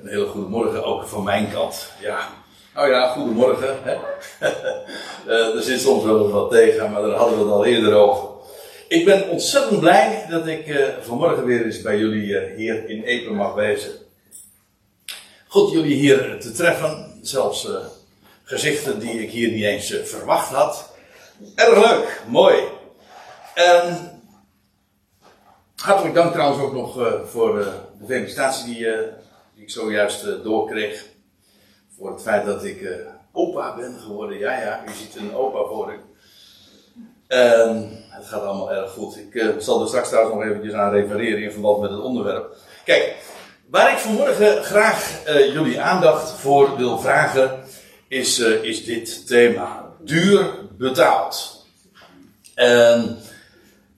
Een hele goede morgen ook van mijn kant. Ja, nou ja, goedemorgen. Hè? uh, er zit soms wel wat tegen, maar daar hadden we het al eerder over. Ik ben ontzettend blij dat ik uh, vanmorgen weer eens bij jullie uh, hier in Epen mag wezen. Goed jullie hier te treffen. Zelfs gezichten die ik hier niet eens verwacht had. Erg leuk, mooi. En hartelijk dank trouwens ook nog voor de felicitatie die, ik zojuist doorkreeg voor het feit dat ik uh, opa ben geworden. Ja, ja, u ziet een opa voor u. En het gaat allemaal erg goed. Ik uh, zal er straks trouwens nog eventjes aan refereren in verband met het onderwerp. Kijk, waar ik vanmorgen graag uh, jullie aandacht voor wil vragen, is, is dit thema. Duur betaald. En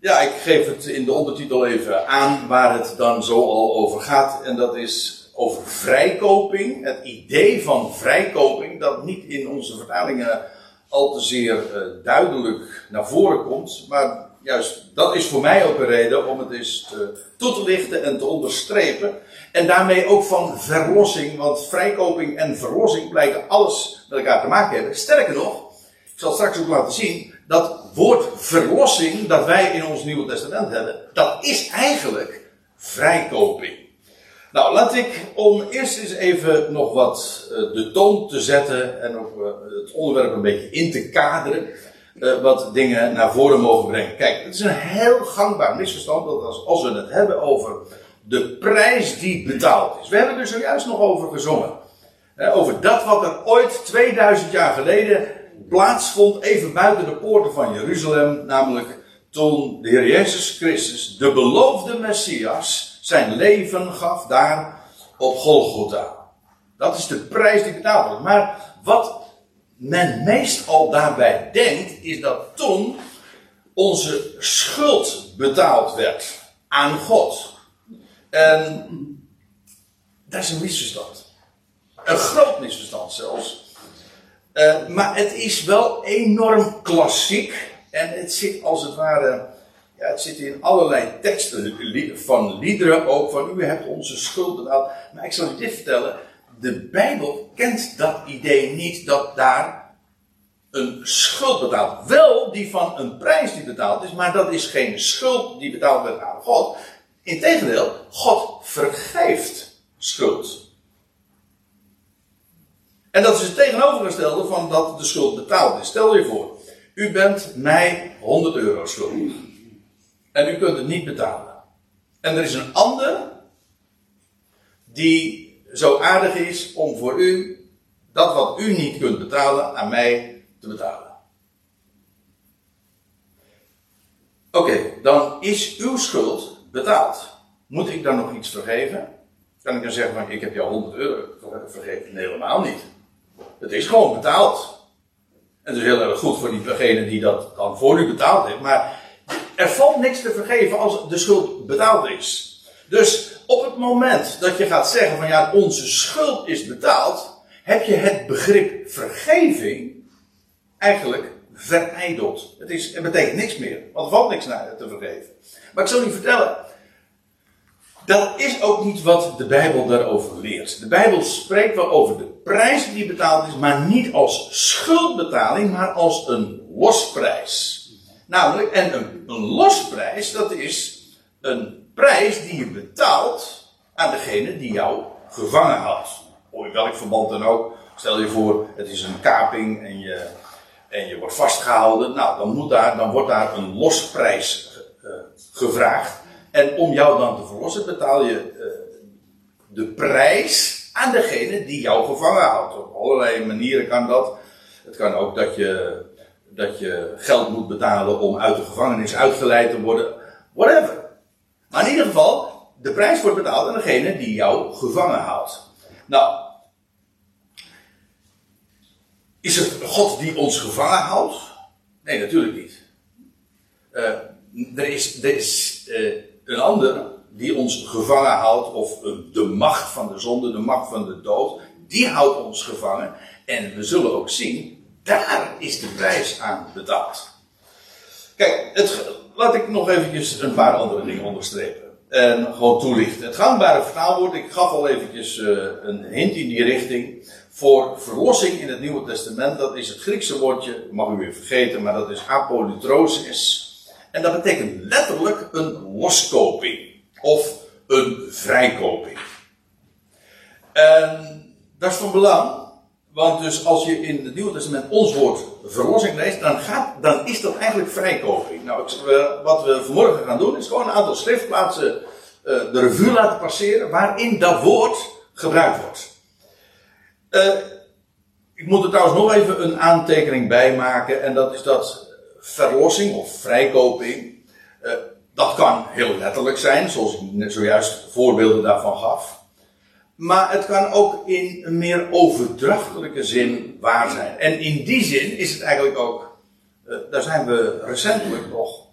ja, ik geef het in de ondertitel even aan waar het dan zo al over gaat. En dat is over vrijkoping. Het idee van vrijkoping, dat niet in onze vertalingen al te zeer uh, duidelijk naar voren komt. Maar juist dat is voor mij ook een reden om het eens te, toe te lichten en te onderstrepen. En daarmee ook van verlossing, want vrijkoping en verlossing blijken alles met elkaar te maken hebben. Sterker nog, ik zal straks ook laten zien, dat woord verlossing dat wij in ons Nieuwe Testament hebben, dat is eigenlijk vrijkoping. Nou, laat ik om eerst eens even nog wat uh, de toon te zetten en ook uh, het onderwerp een beetje in te kaderen, uh, wat dingen naar voren mogen brengen. Kijk, het is een heel gangbaar misverstand dat als, als we het hebben over de prijs die betaald is. We hebben er zojuist nog over gezongen. over dat wat er ooit 2000 jaar geleden plaatsvond, even buiten de poorten van Jeruzalem, namelijk toen de Heer Jezus Christus, de beloofde Messias, zijn leven gaf daar op Golgotha. Dat is de prijs die betaald wordt. Maar wat men meestal daarbij denkt, is dat toen onze schuld betaald werd aan God. En dat is een misverstand. Een groot misverstand zelfs. Uh, maar het is wel enorm klassiek. En het zit als het ware het zit in allerlei teksten van liederen ook, van u hebt onze schuld betaald. Maar ik zal u dit vertellen, de Bijbel kent dat idee niet dat daar een schuld betaald. Wel die van een prijs die betaald is, maar dat is geen schuld die betaald werd aan God. Integendeel, God vergeeft schuld. En dat is het tegenovergestelde van dat de schuld betaald is. Stel je voor, u bent mij 100 euro schuldig. En u kunt het niet betalen. En er is een ander die zo aardig is om voor u dat wat u niet kunt betalen aan mij te betalen. Oké, dan is uw schuld betaald. Moet ik dan nog iets vergeven? Kan ik dan zeggen van ik heb jou 100 euro vergeven? Nee, helemaal niet. Het is gewoon betaald. En het is heel erg goed voor diegene die dat dan voor u betaald heeft. Maar er valt niks te vergeven als de schuld betaald is. Dus op het moment dat je gaat zeggen van ja, onze schuld is betaald, heb je het begrip vergeving eigenlijk verijdeld. Het, is, het betekent niks meer, want er valt niks naar te vergeven. Maar ik zal u vertellen, dat is ook niet wat de Bijbel daarover leert. De Bijbel spreekt wel over de prijs die betaald is, maar niet als schuldbetaling, maar als een losprijs. Namelijk, en een, losprijs, dat is een prijs die je betaalt aan degene die jou gevangen. Of in welk verband dan ook. Stel je voor, het is een kaping en je, en je wordt vastgehouden. Nou, dan, moet daar, dan wordt daar een losprijs uh, gevraagd. En om jou dan te verlossen betaal je uh, de prijs aan degene die jou gevangen houdt. Op allerlei manieren kan dat. Het kan ook dat je dat je geld moet betalen om uit de gevangenis uitgeleid te worden. Whatever. Maar in ieder geval, de prijs wordt betaald aan degene die jou gevangen houdt. Nou, is het God die ons gevangen houdt? Nee, natuurlijk niet. Uh, er is, er is uh, een ander die ons gevangen houdt, of uh, de macht van de zonde, de macht van de dood, die houdt ons gevangen. En we zullen ook zien daar is de prijs aan betaald. Kijk, het, laat ik nog eventjes een paar andere dingen onderstrepen. En gewoon toelichten. Het gangbare vertaalwoord, ik gaf al eventjes uh, een hint in die richting. Voor verlossing in het Nieuwe Testament, dat is het Griekse woordje, mag u weer vergeten, maar dat is apolytrosis. En dat betekent letterlijk een loskoping. Of een vrijkoping. En dat is van belang. Want dus als je in het Nieuwe Testament ons woord verlossing leest, dan, gaat, dan is dat eigenlijk vrijkoping. Nou, wat we vanmorgen gaan doen, is gewoon een aantal schriftplaatsen uh, de revue laten passeren waarin dat woord gebruikt wordt. Uh, ik moet er trouwens nog even een aantekening bij maken, en dat is dat verlossing of vrijkoping. Uh, dat kan heel letterlijk zijn, zoals ik zojuist voorbeelden daarvan gaf. Maar het kan ook in een meer overdrachtelijke zin waar zijn. En in die zin is het eigenlijk ook, uh, daar zijn we recentelijk nog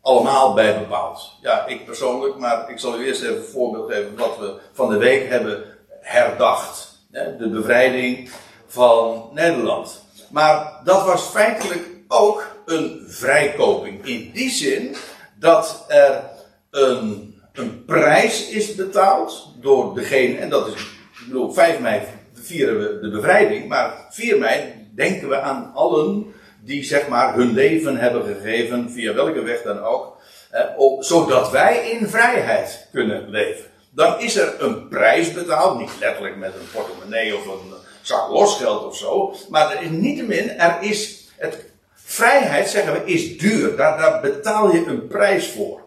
allemaal bij bepaald. Ja, ik persoonlijk, maar ik zal u eerst even een voorbeeld geven wat we van de week hebben herdacht. De bevrijding van Nederland. Maar dat was feitelijk ook een vrijkoping. In die zin dat er een een prijs is betaald door degene, en dat is, ik bedoel, 5 mei vieren we de bevrijding, maar 4 mei denken we aan allen die zeg maar hun leven hebben gegeven, via welke weg dan ook, eh, zodat wij in vrijheid kunnen leven. Dan is er een prijs betaald, niet letterlijk met een portemonnee of een zak losgeld of zo, maar er is niettemin, er is, het, vrijheid zeggen we is duur, daar betaal je een prijs voor.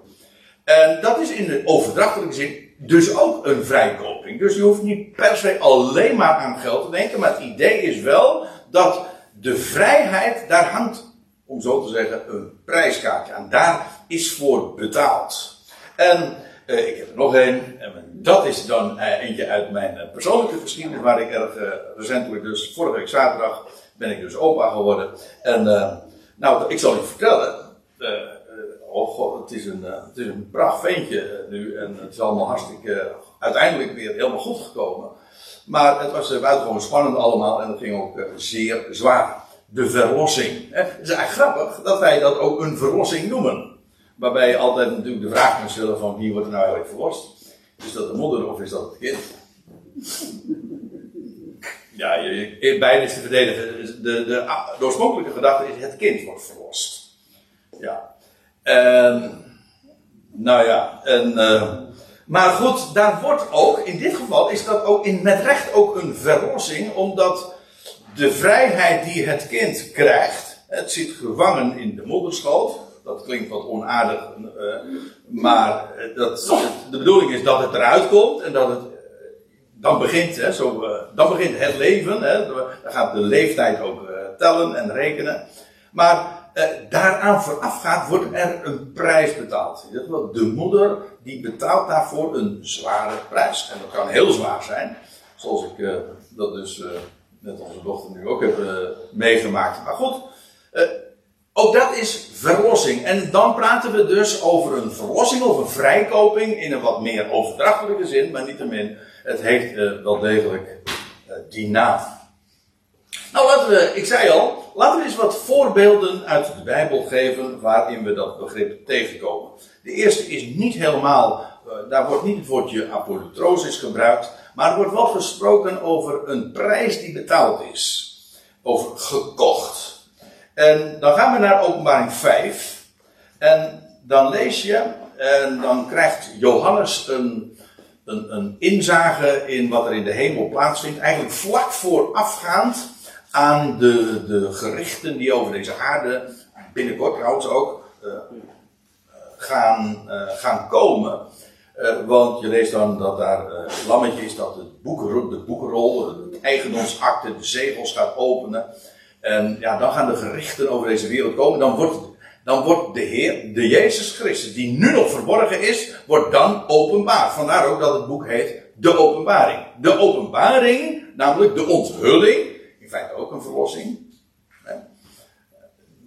En dat is in de overdrachtelijke zin dus ook een vrijkoping. Dus je hoeft niet per se alleen maar aan geld te denken, maar het idee is wel dat de vrijheid, daar hangt, om zo te zeggen, een prijskaartje aan. Daar is voor betaald. En eh, ik heb er nog één, en dat is dan eh, eentje uit mijn eh, persoonlijke geschiedenis, waar ik erg eh, recentelijk, dus vorige week zaterdag, ben ik dus opa geworden. En eh, nou, ik zal u vertellen, oh god, het is een, uh, het is een ventje uh, nu. En het is allemaal hartstikke, uiteindelijk weer helemaal goed gekomen. Maar het was buitengewoon spannend allemaal en het ging ook zeer zwaar. De verlossing. Het is eigenlijk grappig dat wij dat ook een verlossing noemen. Waarbij je altijd natuurlijk de vraag kunt stellen van wie wordt er nou eigenlijk verlost? Is dat de moeder of is dat het kind? Ja, je, je, beide is te verdedigen. De, de, de oorspronkelijke gedachte is het kind wordt verlost. Ja. En, nou ja, en, uh, maar goed, daar wordt ook, in dit geval is dat ook in, met recht ook een verlossing, omdat de vrijheid die het kind krijgt, het zit gevangen in de moederschoot, dat klinkt wat onaardig, uh, maar dat, de bedoeling is dat het eruit komt en dat het dan begint, hè, zo, dan begint het leven. Hè, dan gaat de leeftijd ook tellen en rekenen. Maar daaraan voorafgaat, wordt er een prijs betaald. De moeder die betaalt daarvoor een zware prijs. En dat kan heel zwaar zijn. Zoals ik uh, dat dus uh, met onze dochter nu ook heb meegemaakt. Maar goed, ook dat is verlossing. En dan praten we dus over een verlossing of een vrijkoping in een wat meer overdrachtelijke zin. Maar niettemin, het heeft wel degelijk die naam. Nou, laten we, ik zei al, laten we eens wat voorbeelden uit de Bijbel geven waarin we dat begrip tegenkomen. De eerste is niet helemaal, uh, daar wordt niet het woordje apolutrosis gebruikt, maar er wordt wel gesproken over een prijs die betaald is. Over gekocht. En dan gaan we naar openbaring 5. En dan lees je, en dan krijgt Johannes een, een, een inzage in wat er in de hemel plaatsvindt. Eigenlijk vlak voorafgaand aan de, de gerichten die over deze aarde, binnenkort trouwens ook, uh, gaan, uh, gaan komen. Want je leest dan dat daar het lammetje is dat het boekenrol, de boekenrol, het eigendomsakte, de zegels gaat openen. En ja, dan gaan de gerichten over deze wereld komen. Dan wordt, dan wordt de Heer, de Jezus Christus, die nu nog verborgen is, wordt dan openbaar. Vandaar ook dat het boek heet De Openbaring. De Openbaring, namelijk de onthulling in feite ook een verlossing.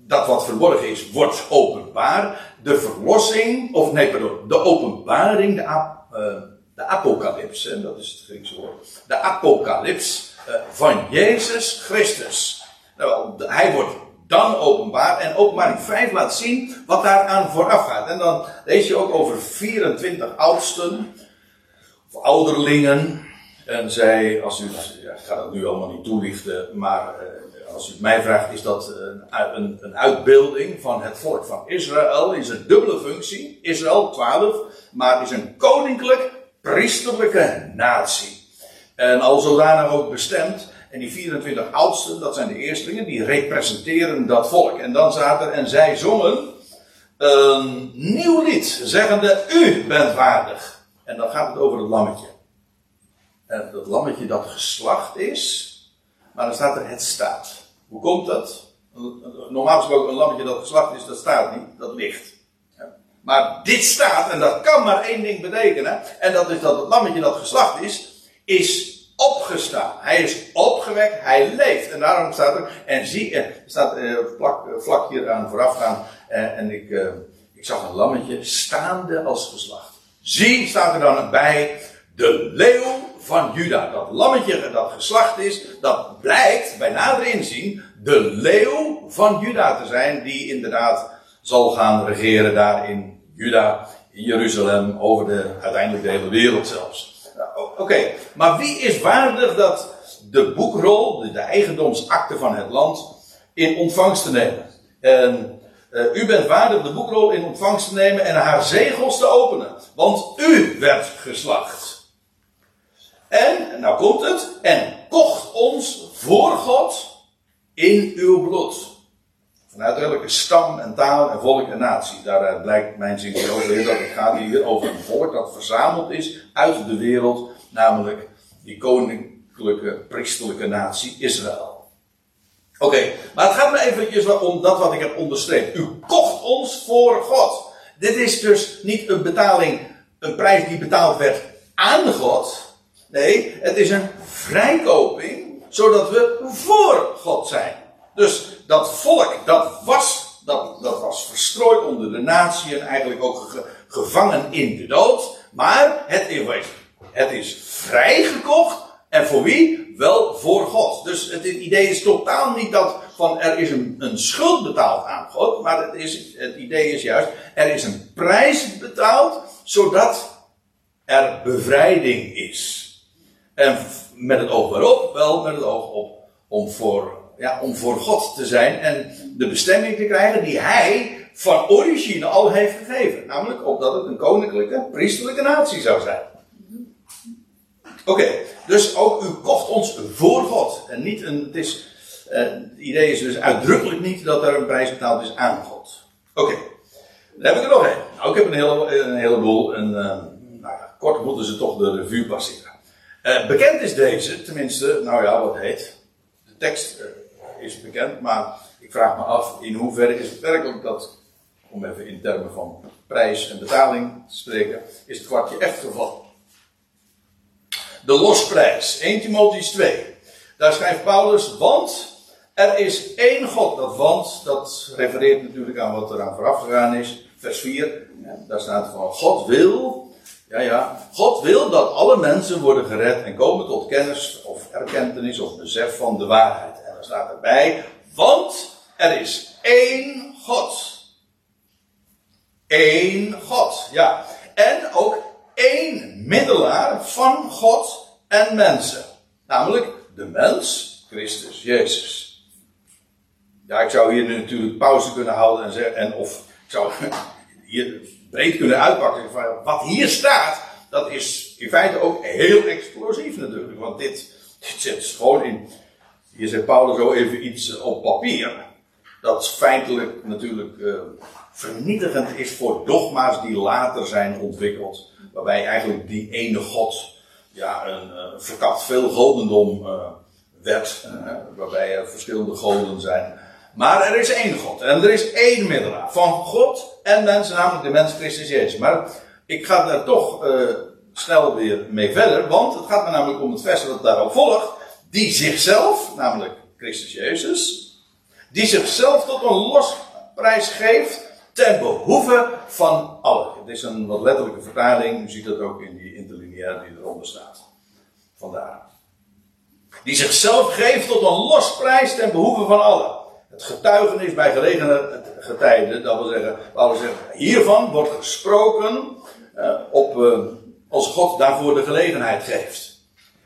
Dat wat verborgen is, wordt openbaar. De verlossing, of nee, pardon, de openbaring, de, ap, uh, de dat is het Griekse woord. De apocalyps uh, van Jezus Christus. Nou, hij wordt dan openbaar. En openbaring 5 laat zien wat daaraan vooraf gaat. En dan lees je ook over 24 oudsten, of ouderlingen. En zij, als u, ja, ik ga dat nu allemaal niet toelichten, maar eh, als u mij vraagt, is dat een, een, een, uitbeelding van het volk van Israël. Is een dubbele functie. Israël 12, maar is een koninklijk, priesterlijke natie. En al zodanig ook bestemd. En die 24 oudsten, dat zijn de eerstelingen, die representeren dat volk. En dan er, en zij zongen een nieuw lied, zeggende, u bent waardig. En dan gaat het over het lammetje. En dat lammetje dat geslacht is, maar dan staat er het staat. Hoe komt dat? Normaal gesproken een lammetje dat geslacht is, dat staat niet, dat ligt. Maar dit staat, en dat kan maar één ding betekenen, en dat is dat het lammetje dat geslacht is, is opgestaan. Hij is opgewekt, hij leeft. En daarom staat er, en zie, er staat eh, vlak, eh, vlak hier aan voorafgaan, eh, en ik, eh, ik zag een lammetje staande als geslacht. Zie, staat er dan bij, de leeuw van Juda. Dat lammetje dat geslacht is, dat blijkt bij nader inzien de leeuw van Juda te zijn, die inderdaad zal gaan regeren daar in Juda, in Jeruzalem, over de, uiteindelijk de hele wereld zelfs. Oké, maar wie is waardig dat de boekrol, de, eigendomsakte van het land, in ontvangst te nemen? En uh, u bent waardig de boekrol in ontvangst te nemen en haar zegels te openen. Want u werd geslacht. En, nou komt het, en kocht ons voor God in uw bloed. Vanuit welke stam en taal en volk en natie. Daaruit blijkt mijn zin over dat het gaat hier over een volk dat verzameld is uit de wereld namelijk die koninklijke, priesterlijke natie Israël. Oké, maar het gaat me eventjes om dat wat ik heb onderstreept. U kocht ons voor God. Dit is dus niet een betaling, een prijs die betaald werd aan God. Nee, het is een vrijkoping, zodat we voor God zijn. Dus dat volk, dat was, dat, dat was verstrooid onder de natie en eigenlijk ook gevangen in de dood. Maar het het is vrijgekocht. En voor wie? Wel voor God. Dus het idee is totaal niet dat van er is een, een schuld betaald aan God. Maar het, is, het idee is juist, er is een prijs betaald zodat er bevrijding is. En met het oog waarop? Wel met het oog op om voor, ja, om voor God te zijn en de bestemming te krijgen die Hij van origine al heeft gegeven. Namelijk opdat het een koninklijke, priesterlijke natie zou zijn. Oké, dus ook u kocht ons voor God. En niet een, het, is, het idee is dus uitdrukkelijk niet dat er een prijs betaald is aan God. Oké, dan heb ik er nog een. Nou, ik heb een, hele, een heleboel. Uh, nou kort moeten ze toch de revue passeren. Uh, bekend is deze, tenminste, nou ja, wat heet. De tekst is bekend, maar ik vraag me af in hoeverre is het werkelijk dat, om even in termen van prijs en betaling te spreken, is het kwartje echt gevallen de losprijs. 1 Timotheus 2. Daar schrijft Paulus, want er is één God. Dat want, dat refereert natuurlijk aan wat er aan vooraf gegaan is. Vers 4, daar staat van God wil, ja ja, God wil dat alle mensen worden gered en komen tot kennis of erkentenis of besef van de waarheid. En daar staat erbij, want er is één God. Eén God, ja. En ook één middelaar van God en mensen. Namelijk de mens, Christus Jezus. Ja, ik zou hier natuurlijk pauze kunnen houden en zeggen, en of ik zou hier breed kunnen uitpakken. Van wat hier staat, dat is in feite ook heel explosief natuurlijk. Want dit, dit zit gewoon in. Hier zet Paulus zo even iets op papier. Dat feitelijk natuurlijk uh, vernietigend is voor dogma's die later zijn ontwikkeld. Waarbij eigenlijk die ene God ja, een, een verkapt veel godendom werd. Waarbij er verschillende goden zijn. Maar er is één God. En er is één middelaar. Van God en mensen, namelijk de mens Christus Jezus. Maar ik ga daar toch uh, snel weer mee verder. Want het gaat me namelijk om het vers dat daarop volgt. Die zichzelf, namelijk Christus Jezus. Die zichzelf tot een losprijs geeft ten behoeve van allen. Het is een wat letterlijke vertaling. U ziet dat ook in die interlineair die eronder staat. Vandaar. Die zichzelf geeft tot een losprijs ten behoeve van allen. Getuigenis bij gelegen getijden, dat wil zeggen, we zeggen, hiervan wordt gesproken uh, op, uh, als God daarvoor de gelegenheid geeft.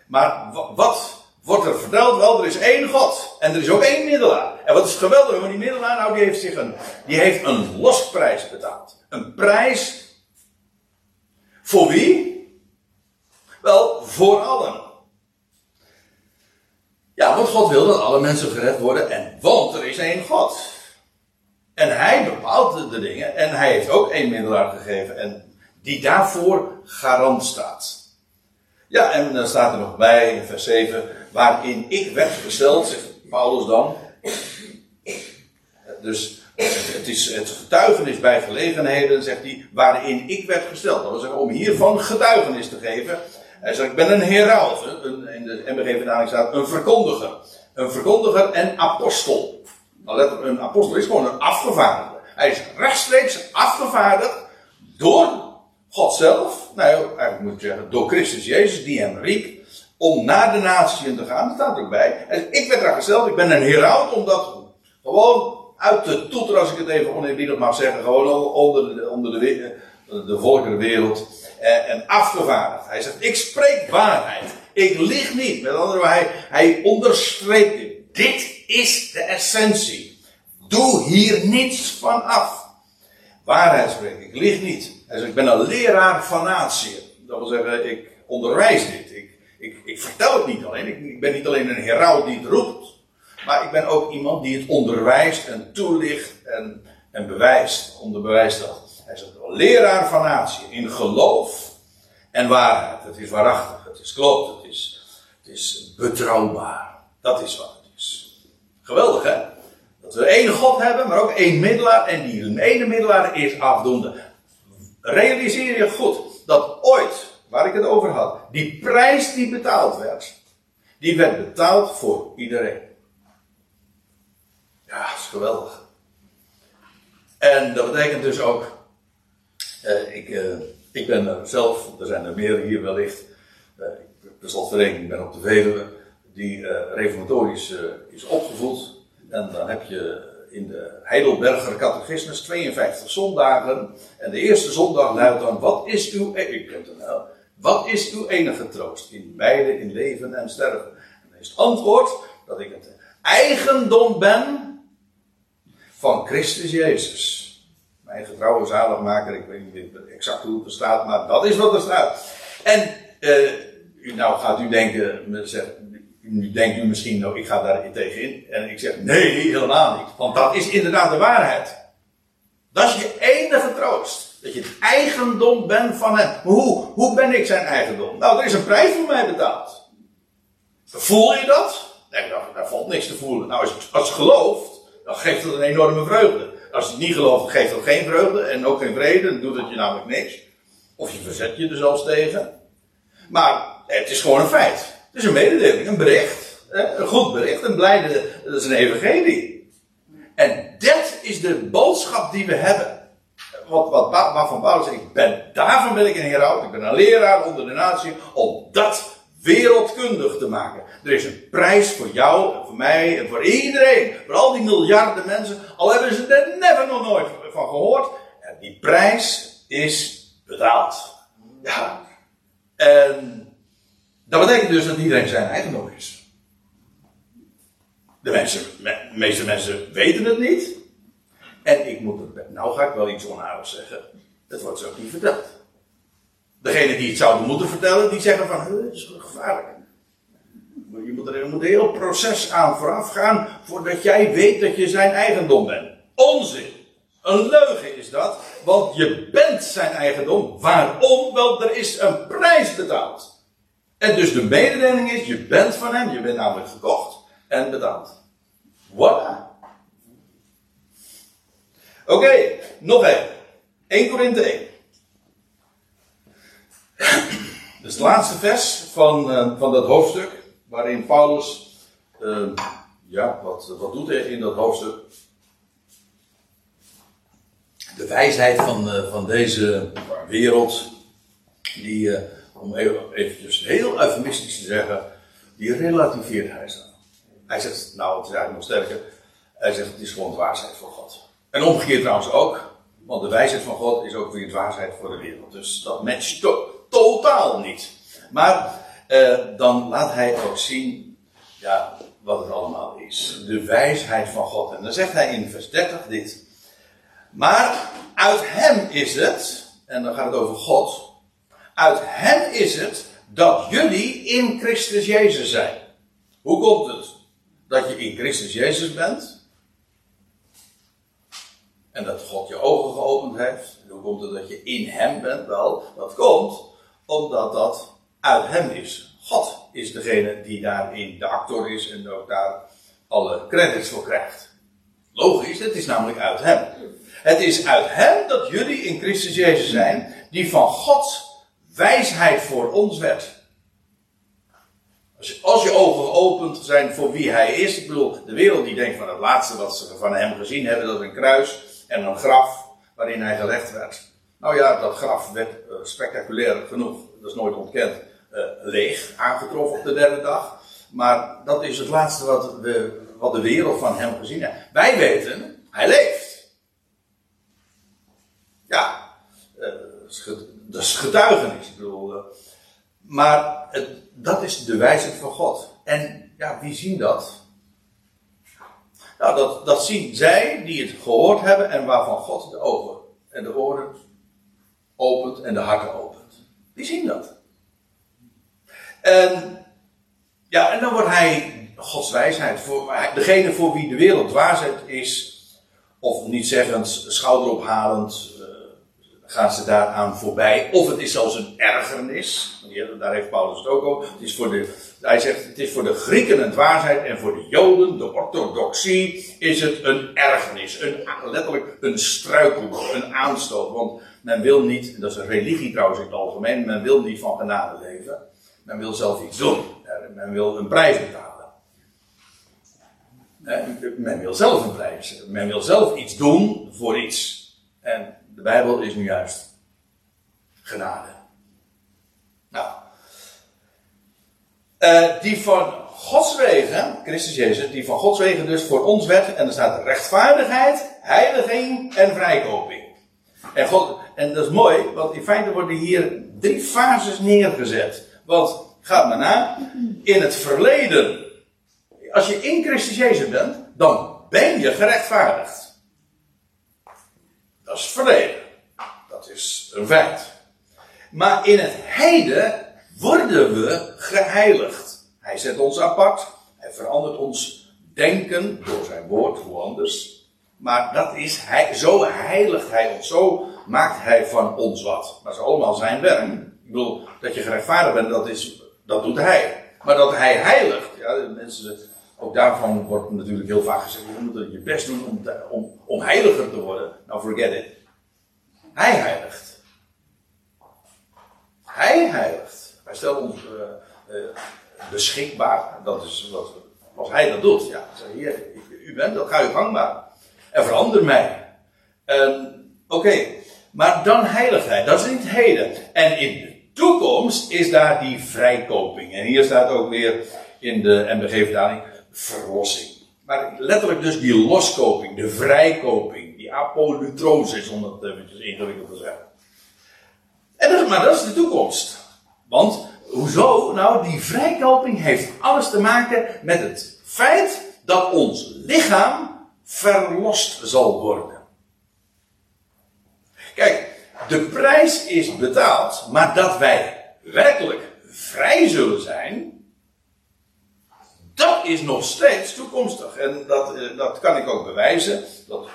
Maar wat wordt er verteld? Wel, er is één God. En er is ook één middelaar. En wat is geweldig van die middelaar? Nou, die heeft zich een, die heeft een losprijs betaald. Een prijs voor wie? Wel, voor allen. Ja, want God wil dat alle mensen gered worden. En want er is één God. En hij bepaalt de dingen. En hij heeft ook één middelaar gegeven. En die daarvoor garant staat. Ja, en dan staat er nog bij in vers 7. Waarin ik werd gesteld, zegt Paulus dan. Dus het is het getuigenis bij gelegenheden, zegt hij, waarin ik werd gesteld. Dat zeggen, om hiervan getuigenis te geven. Hij zegt, ik ben een heraut. De MBG-vertaling staat een verkondiger. Een verkondiger en apostel. Nou, een apostel is gewoon een afgevaardigde. Hij is rechtstreeks afgevaardigd door God zelf. Nou, eigenlijk moet ik zeggen, door Christus Jezus, die hem riep. Om naar de natieën te gaan. Dat staat ook bij. Zegt, ik werd daar gesteld, ik ben een heraut, omdat gewoon uit de toeter, als ik het even oneerbiedig mag zeggen, gewoon onder de, onder de, eh, en afgevaardigd. Hij zegt, ik spreek waarheid. Ik lieg niet. Met andere woorden, hij, hij onderstreept dit. Dit is de essentie. Doe hier niets van af. Waarheid spreek ik, lieg niet. Hij zegt, ik ben een leraar van natie. Dat wil zeggen, ik onderwijs dit. Ik, ik, ik vertel het niet alleen. Ik, ik ben niet alleen een heraut die het roept. Maar ik ben ook iemand die het onderwijst en toelicht en, en bewijst. Onderbewijst dat. Hij is een leraar van natie in geloof en waarheid. Het is waarachtig, het is klopt, het is, het is betrouwbaar. Dat is wat het is. Geweldig hè? Dat we één God hebben, maar ook één middelaar. En die ene middelaar is afdoende. Realiseer je goed dat ooit, waar ik het over had, die prijs die betaald werd, die werd betaald voor iedereen. Ja, dat is geweldig. En dat betekent dus ook uh, ik, uh, ik ben zelf, er zijn er meer hier wellicht. Uh, ik slotverrekening ben op de Veluwe, die reformatorisch is opgevoed. En dan heb je in de Heidelberger Catechismus 52 zondagen. En de eerste zondag luidt dan: Wat is uw, e-, ik het nou, wat is uw enige troost in beide, in leven en sterven? En dan is het antwoord dat ik het eigendom ben van Christus Jezus mijn getrouwe zaligmaker, ik weet niet exact hoe het er staat, maar dat is wat er staat. En, uh, nou gaat u denken, nu denkt u misschien, nou ik ga daar tegenin. En ik zeg, nee, helemaal niet. Want dat is inderdaad de waarheid. Dat is je enige troost. Dat je het eigendom bent van hem. hoe? Hoe ben ik zijn eigendom? Nou, er is een prijs voor mij betaald. Voel je dat? Nee, daar, daar valt niks te voelen. Nou, als je, je gelooft, dan geeft het een enorme vreugde. Als je het niet gelooft, geeft dat geen vreugde en ook geen vrede. Dan doet het je namelijk niks. Of je verzet je er zelfs tegen. Maar het is gewoon een feit. Het is een mededeling, een bericht. Een goed bericht, een blijde, dat is een evangelie. En dat is de boodschap die we hebben. Wat, wat, waarvan Paulus zegt, ik ben, daarvan ben ik een heraut, ik ben een leraar onder de natie, om dat wereldkundig te maken. Er is een prijs voor jou en voor mij en voor iedereen. Voor al die miljarden mensen. Al hebben ze er never nog nooit van gehoord. En die prijs is betaald. Ja. En dat betekent dus dat iedereen zijn eigendom is. De, mensen, de meeste mensen weten het niet. En ik moet het, nou ga ik wel iets onaardigs zeggen. Het wordt zo niet verteld. Degene die het zouden moeten vertellen, die zeggen van, het is gevaarlijk. Je moet er, een heel proces aan vooraf gaan voordat jij weet dat je zijn eigendom bent. Onzin. Een leugen is dat, want je bent zijn eigendom. Waarom? Wel, er is een prijs betaald. En dus de mededeling is, je bent van hem, je bent namelijk gekocht en betaald. Voilà. Oké, nog even. 1 Korinthe 1. Is het laatste vers van, uh, van dat hoofdstuk, waarin Paulus, uh, ja, wat, wat doet hij in dat hoofdstuk? De wijsheid van, uh, van deze wereld, die, om even, eventjes heel eufemistisch te zeggen, die relativeert hij zo. Hij zegt, nou het is eigenlijk nog sterker, Hij zegt het is gewoon de wijsheid voor God. En omgekeerd trouwens ook. Want de wijsheid van God is ook weer de wijsheid voor de wereld. Dus dat matcht to totaal niet. Maar uh, dan laat hij ook zien ja, wat het allemaal is. De wijsheid van God. En dan zegt hij in vers 30 dit. Maar uit hem is het, en dan gaat het over God. Uit hem is het dat jullie in Christus Jezus zijn. Hoe komt het dat je in Christus Jezus bent? En dat God je ogen geopend heeft. En hoe komt het dat je in Hem bent? Wel, dat komt omdat dat uit Hem is. God is degene die daarin de actor is en ook daar alle credits voor krijgt. Logisch, het is namelijk uit Hem. Het is uit Hem dat jullie in Christus Jezus zijn, die van Gods wijsheid voor ons werd. Als je ogen geopend zijn voor wie hij is. Ik bedoel, de wereld die denkt van het laatste wat ze van hem gezien hebben, dat is een kruis en een graf waarin hij gelegd werd. Nou ja, dat graf werd uh, spectaculair genoeg, dat is nooit ontkend, uh, leeg aangetroffen op de derde dag. Maar dat is het laatste wat, wat de wereld van hem gezien heeft. Wij weten, hij leeft. Ja, uh, dat is getuigenis. Ik bedoel, maar het, dat is de wijsheid van God. En ja, wie zien dat? Nou, dat, dat zien zij die het gehoord hebben en waarvan God de ogen en de oren opent en de harten opent. Die zien dat. En, ja, en dan wordt hij Gods wijsheid. Voor, degene voor wie de wereld dwaasheid is, of niet zeggend schouderophalend, gaan ze daaraan voorbij. Of het is zelfs een ergernis. Daar heeft Paulus het ook over. Het is voor de, hij zegt, het is voor de Grieken een dwaasheid en voor de Joden, de orthodoxie, is het een ergernis. Een, letterlijk een struikel, een aanstoot. Want men wil niet, dat is een religie trouwens in het algemeen, men wil niet van genade leven. Men wil zelf iets doen. Men wil een prijs betalen. Men wil zelf een prijs. Men wil zelf iets doen voor iets. En de Bijbel is nu juist genade. Nou. Uh, die van Gods wegen, Christus Jezus, die van Gods wegen dus voor ons werd, en er staat rechtvaardigheid, heiliging en vrijkoping. En, God, en dat is mooi, want in feite worden hier drie fases neergezet. Want, gaat maar na, in het verleden, als je in Christus Jezus bent, dan ben je gerechtvaardigd. Dat is het verleden. Dat is een feit. Maar in het heden worden we geheiligd. Hij zet ons apart. Hij verandert ons denken door zijn woord, hoe anders. Maar dat is hij, zo heiligt hij ons, zo maakt hij van ons wat. Dat is allemaal zijn werk. Ik bedoel, dat je gerechtvaardigd bent, dat, is, dat doet hij. Maar dat hij heiligt, ja, mensen ook daarvan wordt natuurlijk heel vaak gezegd: je moet je best doen om, om, om heiliger te worden. Nou, forget it. Hij heiligt. Hij heiligt. Hij stelt ons uh, uh, beschikbaar. Dat is wat, als hij dat doet. Ja, hier, u bent, dat ga u gangbaar. En verander mij. Oké, maar dan heiligt hij. Dat is niet heden. En in de toekomst is daar die vrijkoping. En hier staat ook weer in de MBG-vertaling verlossing. Maar letterlijk dus die loskoping, de vrijkoping, die apolutrosis, om dat eventjes ingewikkeld te zeggen. En dat, maar dat is de toekomst. Want, hoezo? Nou, die vrijkoping heeft alles te maken met het feit dat ons lichaam verlost zal worden. Kijk, de prijs is betaald, maar dat wij werkelijk vrij zullen zijn, dat is nog steeds toekomstig. En dat, eh, dat kan ik ook bewijzen. Dat,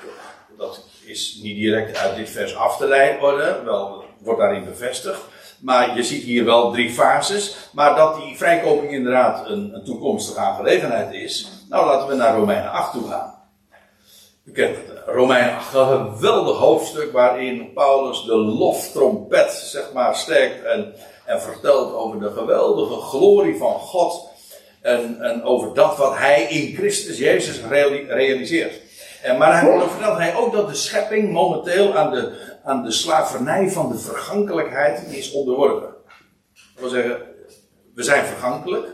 dat is niet direct uit dit vers af te leiden worden, wel wordt daarin bevestigd. Maar je ziet hier wel drie fases. Maar dat die vrijkoping inderdaad een, een toekomstige aangelegenheid is. Nou, laten we naar Romeinen 8 toe gaan. U kent 8, een geweldig hoofdstuk waarin Paulus de loftrompet, zeg maar, sterkt en, en vertelt over de geweldige glorie van God en, en over dat wat hij in Christus Jezus realiseert. En, maar hij vertelt hij ook dat de schepping momenteel aan de, aan de slavernij van de vergankelijkheid is onderworpen. Dat wil zeggen, we zijn vergankelijk.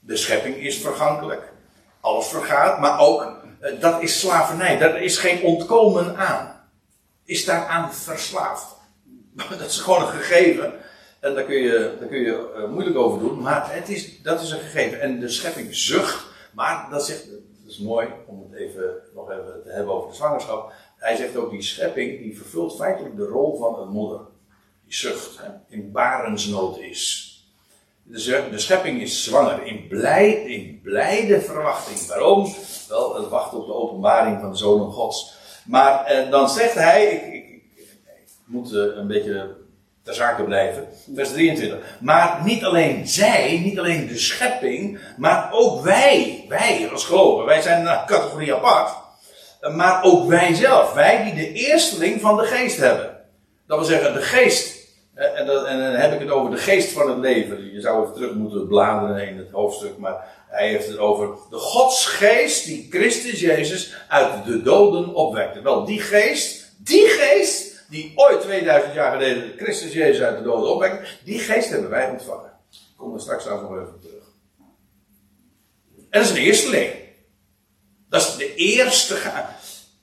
De schepping is vergankelijk. Alles vergaat, maar ook dat is slavernij. Daar is geen ontkomen aan. Is daaraan verslaafd. Dat is gewoon een gegeven. En daar kun je, kun je uh, moeilijk over doen. Maar het is, dat is een gegeven. En de schepping zucht. Maar dat, zegt, dat is mooi om het even, nog even te hebben over de zwangerschap. Hij zegt ook, die schepping die vervult feitelijk de rol van een moeder. Die zucht, hè, in barensnood is. De, schepping is zwanger in, blij, in blijde verwachting. Waarom? Wel, het wacht op de openbaring van de Zoon Gods. Maar eh, dan zegt hij, ik, ik, moet eh, een beetje ter zake blijven. Vers 23. Maar niet alleen zij, niet alleen de schepping, maar ook wij, wij als geloven, wij zijn een categorie apart. Maar ook wij zelf, wij die de eersteling van de geest hebben. Dat wil zeggen, de geest en, en, dan heb ik het over de geest van het leven. Je zou even terug moeten bladeren in het hoofdstuk, maar hij heeft het over de godsgeest die Christus Jezus uit de doden opwekte. Wel, die geest, die geest die ooit 2000 jaar geleden Christus Jezus uit de doden opwekte, die geest hebben wij ontvangen. Ik kom er straks nog even terug. En dat is een eerste Dat is de eerste.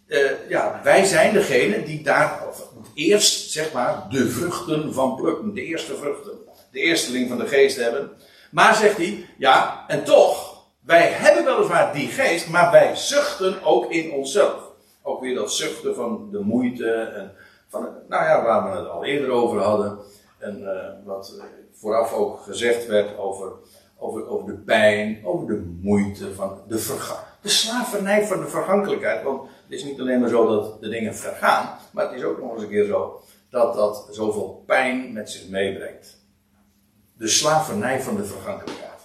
Uh, ja, wij zijn degene die daar, eerst, zeg maar, de vruchten van plukken. De eerste vruchten. De eersteling van de geest hebben. Maar zegt hij, ja, en toch, wij hebben weliswaar die geest, maar wij zuchten ook in onszelf. Ook weer dat zuchten van de moeite en van, nou ja, waar we het al eerder over hadden. En uh, wat vooraf ook gezegd werd over, over, over de pijn, over de moeite van de de slavernij van de vergankelijkheid. Want het is niet alleen maar zo dat de dingen vergaan, maar het is ook nog eens een keer zo dat dat zoveel pijn met zich meebrengt. De slavernij van de vergankelijkheid.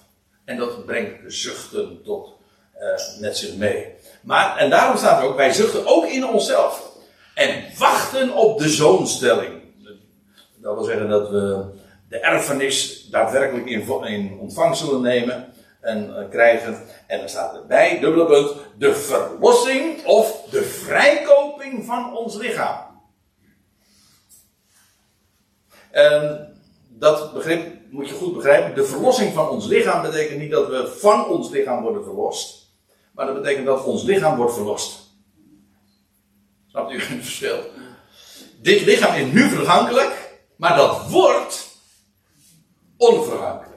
En dat brengt zuchten tot uh, met zich mee. Maar, en daarom staat er ook, wij zuchten ook in onszelf. En wachten op de zoonstelling. Dat wil zeggen dat we de erfenis daadwerkelijk in, in ontvangst zullen nemen en uh, krijgen. En dan staat erbij, dubbele punt, de verlossing of de vrijkoping van ons lichaam. En dat begrip moet je goed begrijpen. De verlossing van ons lichaam betekent niet dat we van ons lichaam worden verlost. Maar dat betekent dat ons lichaam wordt verlost. Snapt u het verschil? Dit lichaam is nu vergankelijk, maar dat wordt onvergankelijk.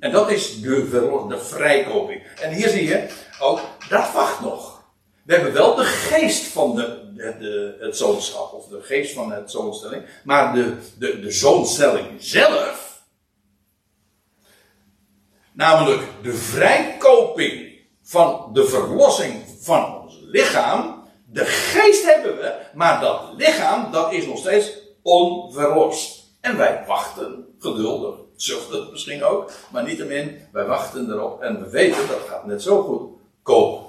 En dat is de, vrijkoping. En hier zie je ook, dat wacht nog. We hebben wel de geest van de, de, de, het zoonschap, of de geest van het zoonstelling, maar de, de, de zoonstelling zelf, namelijk de vrijkoping van de verlossing van ons lichaam, de geest hebben we, maar dat lichaam, dat is nog steeds onverlost. En wij wachten geduldig zucht het misschien ook, maar niettemin, wij wachten erop en we weten dat gaat net zo goed komen.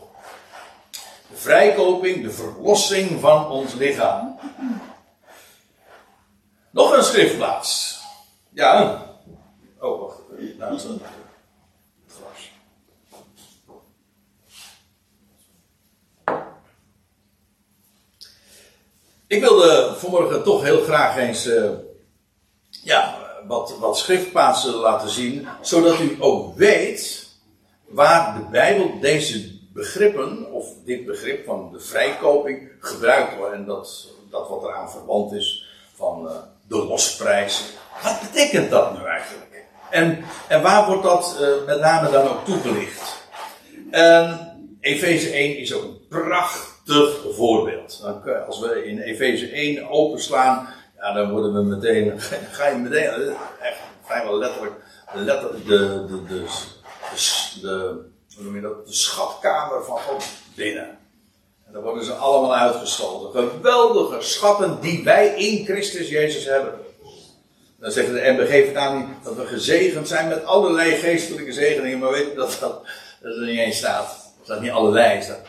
De vrijkoping, de verlossing van ons lichaam. Nog een schriftplaats. Ja. Oh, wacht. Nou. Het. Ik wilde vanmorgen toch heel graag eens. Uh, ja, wat, wat schriftplaatsen laten zien, zodat u ook weet waar de Bijbel deze begrippen, of dit begrip van de vrijkoping, gebruikt wordt. En dat, dat wat eraan verband is van uh, de losprijs. Wat betekent dat nu eigenlijk? En, en waar wordt dat uh, met name dan ook toegelicht? En Efeze 1 is ook een prachtig voorbeeld. Als we in Efeze 1 openslaan, ja, dan worden we meteen, ga je meteen, echt vrijwel letterlijk, letterlijk de, de, de, de, hoe noem je dat, de schatkamer van God binnen. En dan worden ze allemaal uitgestoten. Geweldige schatten die wij in Christus Jezus hebben. Dan zegt de MBG vertaling niet dat we gezegend zijn met allerlei geestelijke zegeningen, maar weet dat dat, dat er niet eens staat. Staat niet allerlei, er staat.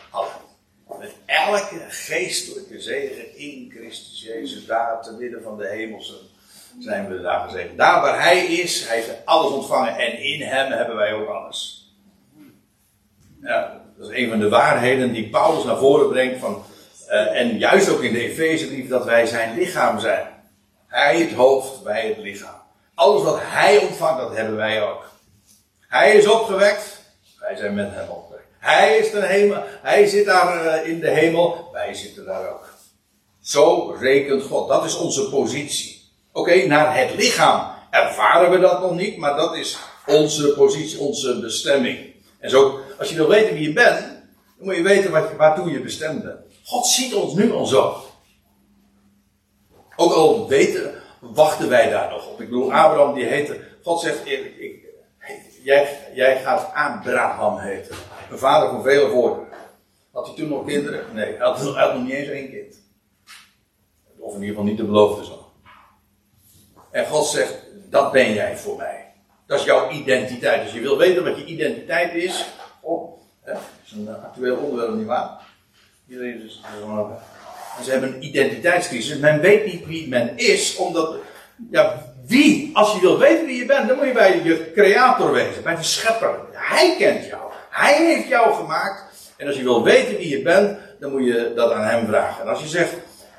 Met elke geestelijke zegen in Christus Jezus, daar te midden van de hemelse, zijn we daar gezegend. Daar waar Hij is, Hij heeft alles ontvangen en in Hem hebben wij ook alles. Dat is een van de waarheden die Paulus naar voren brengt van, uh, en juist ook in de Efezebrief, dat wij zijn lichaam zijn. Hij het hoofd, wij het lichaam. Alles wat Hij ontvangt, dat hebben wij ook. Hij is opgewekt, wij zijn met Hem opgewekt. Hij is de hemel, hij zit daar eh, in de hemel, wij zitten daar ook. Zo rekent God, dat is onze positie. Oké, naar het lichaam ervaren we dat nog niet, maar dat is onze positie, onze bestemming. En zo, als je wil weten wie je bent, dan moet je weten wat, waartoe je bestemd bent. God ziet ons nu al zo. Ook al weten, wachten wij daar nog op. Ik bedoel, Abraham die heette, God zegt, ik, jij, jij gaat Abraham heten. Een vader van vele woorden. Had hij toen nog kinderen? Nee, hij had, nog niet eens één kind. Of in ieder geval niet de beloofde zoon. En God zegt, dat ben jij voor mij. Dat is jouw identiteit. Als je wil weten wat je identiteit is. Oh, hè, dat is een actueel onderwerp, nietwaar? Iedereen is. En ze hebben een identiteitscrisis. Men weet niet wie men is, omdat. Ja, wie? Als je wil weten wie je bent, dan moet je bij je creator wezen, bij de schepper. Hij kent jou. Hij heeft jou gemaakt. En als je wil weten wie je bent, dan moet je dat aan hem vragen. En als je zegt,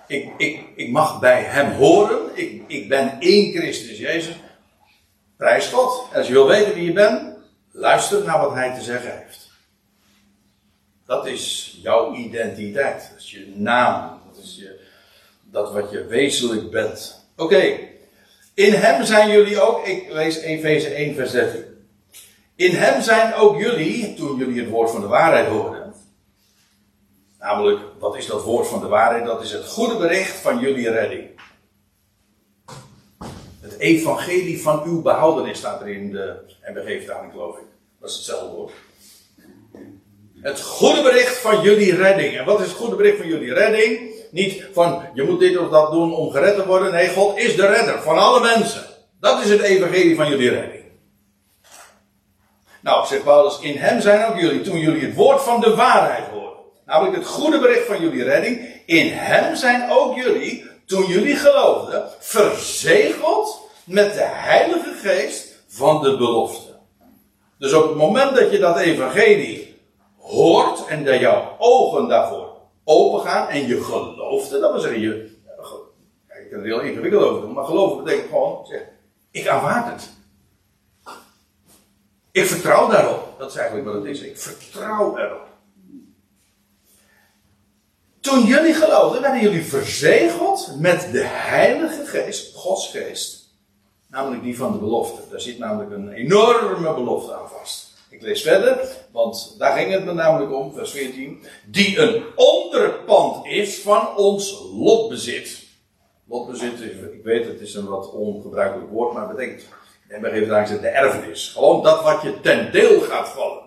ik, ik, ik mag bij hem horen, ik, ik ben één Christus Jezus, prijs God. En als je wil weten wie je bent, luister naar wat hij te zeggen heeft. Dat is jouw identiteit. Dat is je naam. Dat is je, dat wat je wezenlijk bent. Oké. In hem zijn jullie ook, ik lees Efeze 1 vers 13. In hem zijn ook jullie, toen jullie het woord van de waarheid hoorden. Namelijk, wat is dat woord van de waarheid? Dat is het goede bericht van jullie redding. Het evangelie van uw behoudenis staat er in de MBG-vertaling, geloof ik. Dat is hetzelfde woord. Het goede bericht van jullie redding. En wat is het goede bericht van jullie redding? Niet van je moet dit of dat doen om gered te worden. Nee, God is de redder van alle mensen. Dat is het evangelie van jullie redding. Nou, zegt Paulus, in hem zijn ook jullie, toen jullie het woord van de waarheid hoorden. Namelijk het goede bericht van jullie redding. In hem zijn ook jullie, toen jullie geloofden, verzegeld met de Heilige Geest van de belofte. Dus op het moment dat je dat evangelie hoort en dat jouw ogen daarvoor open gaan en je gelooft dat wil zeggen je, ik kan er heel ingewikkeld over doen, maar geloven betekent gewoon, zeg, ik aanvaard het. Ik vertrouw daarop. Dat is eigenlijk wat het is. Ik vertrouw erop. Toen jullie geloofden, werden jullie verzegeld met de Heilige Geest, Gods Geest. Namelijk die van de belofte. Daar zit namelijk een enorme belofte aan vast. Ik lees verder, want daar ging het me namelijk om, vers 14. Die een onderpand is van ons lotbezit. Lotbezit, ik weet het is een wat ongebruikelijk woord, maar het en bij even de erfenis. Gewoon dat wat je ten deel gaat vallen.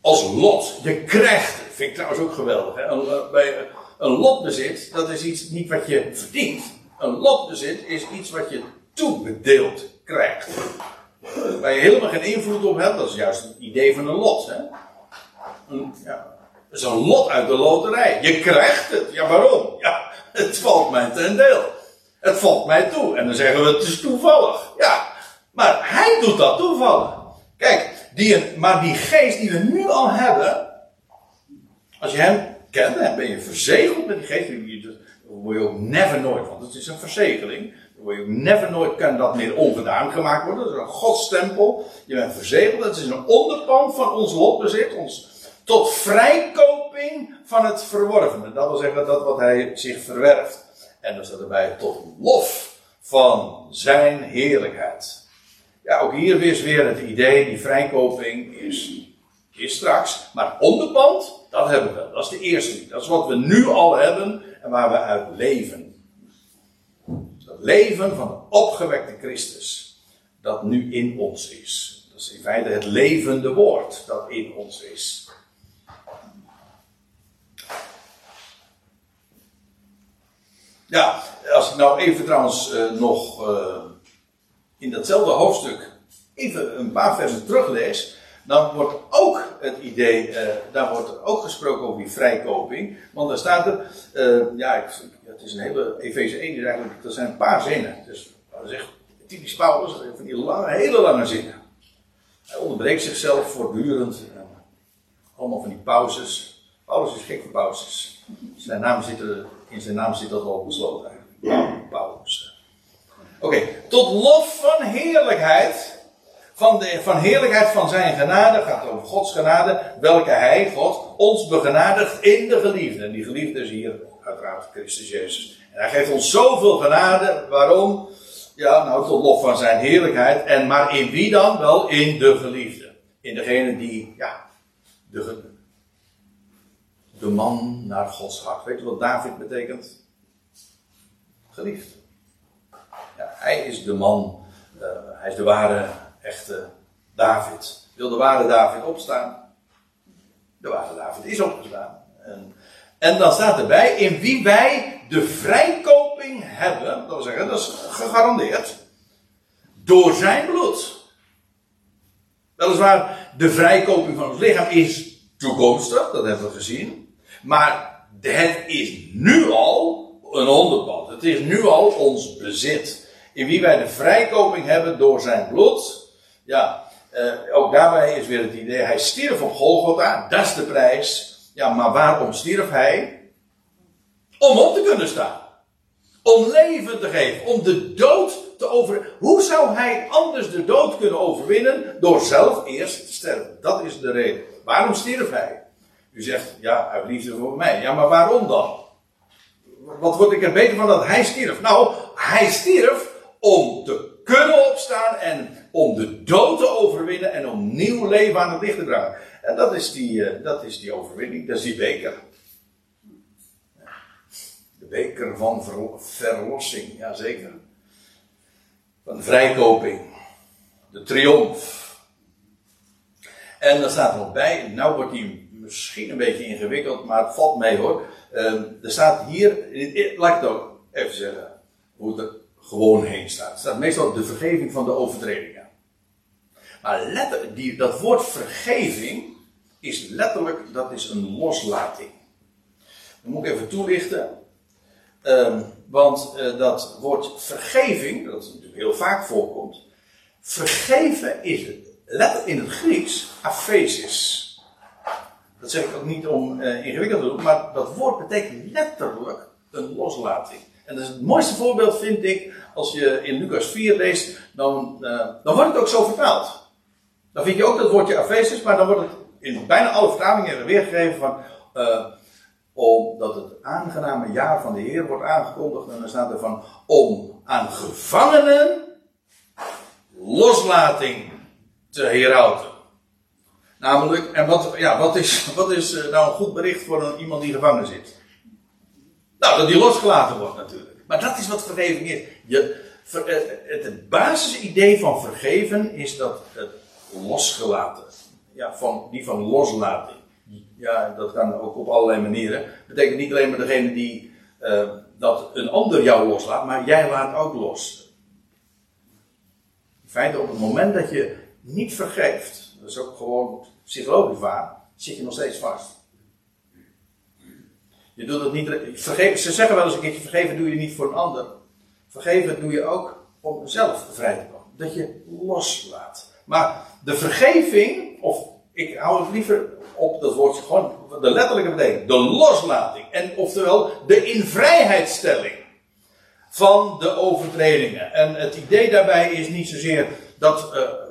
Als lot. Je krijgt. Vind ik trouwens ook geweldig. Hè? Een, eh, bij een lotbezit, dat is iets niet wat je verdient. Een lotbezit is iets wat je toebedeeld krijgt. Waar je helemaal geen invloed op hebt. Dat is juist het idee van een lot. Hè? Een, ja, dat is een lot uit de loterij. Je krijgt het. Ja, waarom? Ja, het valt mij ten deel. Het valt mij toe. En dan zeggen we het is toevallig. Ja, maar hij doet dat toevallig. Kijk, die, maar die geest die we nu al hebben. Als je hem kent, dan ben je verzegeld met die geest. Dan word je ook never nooit, want het is een verzegeling. Dan word je ook never nooit, kan dat meer ongedaan gemaakt worden. Dat is een godstempel. Je bent verzegeld. Het is een onderpand van ons lotbezit. Ons, tot vrijkoping van het verworvene. Dat wil zeggen dat wat hij zich verwerft. En dan staat erbij tot lof van zijn heerlijkheid. Ja, ook hier weer weer het idee, die vrijkoping is, is straks. Maar onderpand, dat hebben we. Dat is de eerste. Dat is wat we nu al hebben en waar we uit leven. Het leven van de opgewekte Christus, dat nu in ons is. Dat is in feite het levende woord dat in ons is. Ja, als ik nou even trouwens uh, nog uh, in datzelfde hoofdstuk even een paar versen teruglees, dan wordt ook het idee, uh, daar wordt ook gesproken over die vrijkoping. Want daar staat er, ja, het is een hele, Efeze 1 is eigenlijk, er zijn een paar zinnen. Dus dat is typisch Paulus, van die lange, hele lange zinnen. Hij onderbreekt zichzelf voortdurend. allemaal van die pauzes. Paulus is gek voor pauzes. Zijn naam zit er in zijn naam zit dat al besloten eigenlijk. Paulus. Oké, tot lof van heerlijkheid van, de, van heerlijkheid van zijn genade, gaat over Gods genade, welke hij, God, ons begenadigt in de geliefde. En die geliefde is hier uiteraard Christus Jezus. En hij geeft ons zoveel genade, waarom? Ja, nou, tot lof van zijn heerlijkheid. En maar in wie dan? Wel in de geliefde. In degene die, ja, de, de man naar Gods hart. Weet je wat David betekent? Geliefd. Ja, hij is de man, uh, hij is de ware, echte David. Wil de ware David opstaan? De ware David is opgestaan. En, en dan staat erbij, in wie wij de vrijkoping hebben, dat wil zeggen, dat is gegarandeerd, door zijn bloed. Weliswaar, de vrijkoping van het lichaam is toekomstig, dat hebben we gezien. Maar het is nu al een onderpad. Het is nu al ons bezit. In wie wij de vrijkoping hebben door zijn bloed. Ja, eh, ook daarbij is weer het idee, hij stierf op Golgotha, dat is de prijs. Ja, maar waarom stierf hij? Om op te kunnen staan. Om leven te geven, om de dood te over. Hoe zou hij anders de dood kunnen overwinnen? Door zelf eerst te sterven. Dat is de reden. Waarom stierf hij? U zegt, ja, uit liefde voor mij. Ja, maar waarom dan? Wat word ik er beter van dat hij stierf? Nou, hij stierf om te kunnen opstaan en om de dood te overwinnen en om nieuw leven aan het licht te brengen. En dat is die, uh, dat is die overwinning, dat is die beker. De beker van verlossing, jazeker. Van vrijkoping. De triomf. En dan staat er nog bij, nou wordt die misschien een beetje ingewikkeld, maar het valt mee hoor. Uh, er staat hier, laat ik het ook even zeggen, hoe het er gewoon heen staat. Er staat meestal de vergeving van de overtredingen. Maar die, dat woord vergeving is letterlijk, dat is een loslating. Dat moet ik even toelichten. Um, want uh, dat woord vergeving, dat natuurlijk heel vaak voorkomt. Vergeven is het let in het Grieks aphesis. Dat zeg ik ook niet om uh, ingewikkeld te doen, maar dat woord betekent letterlijk een loslating. En dat is het mooiste voorbeeld, vind ik, als je in Lucas 4 leest, dan, uh, dan wordt het ook zo vertaald. Dan vind je ook dat woordje aphesis, maar dan wordt het in bijna alle vertalingen weergegeven van. Uh, omdat het aangename jaar van de Heer wordt aangekondigd. En dan staat er van. Om aan gevangenen loslating te herauten. Namelijk, en wat, ja, wat is, wat is eh, nou een goed bericht voor een, iemand die gevangen zit? Nou, dat die losgelaten wordt natuurlijk. Maar dat is wat vergeving is. Je, ver, het, basisidee van vergeven is dat het losgelaten. Ja, van, die van loslating. Ja, dat kan ook op allerlei manieren. Dat betekent niet alleen maar degene die uh, dat een ander jou loslaat, maar jij laat ook los. In feite, op het moment dat je niet vergeeft, dat is ook gewoon psychologisch waar, zit je nog steeds vast. Je doet het niet. Ze zeggen wel eens een keertje: vergeven doe je niet voor een ander. Vergeven doe je ook om zelf vrij te komen. Dat je loslaat. Maar de vergeving, of ik hou het liever op dat woordje gewoon de letterlijke betekenis: de loslating. En oftewel de invrijheidstelling van de overtredingen. En het idee daarbij is niet zozeer dat. Uh,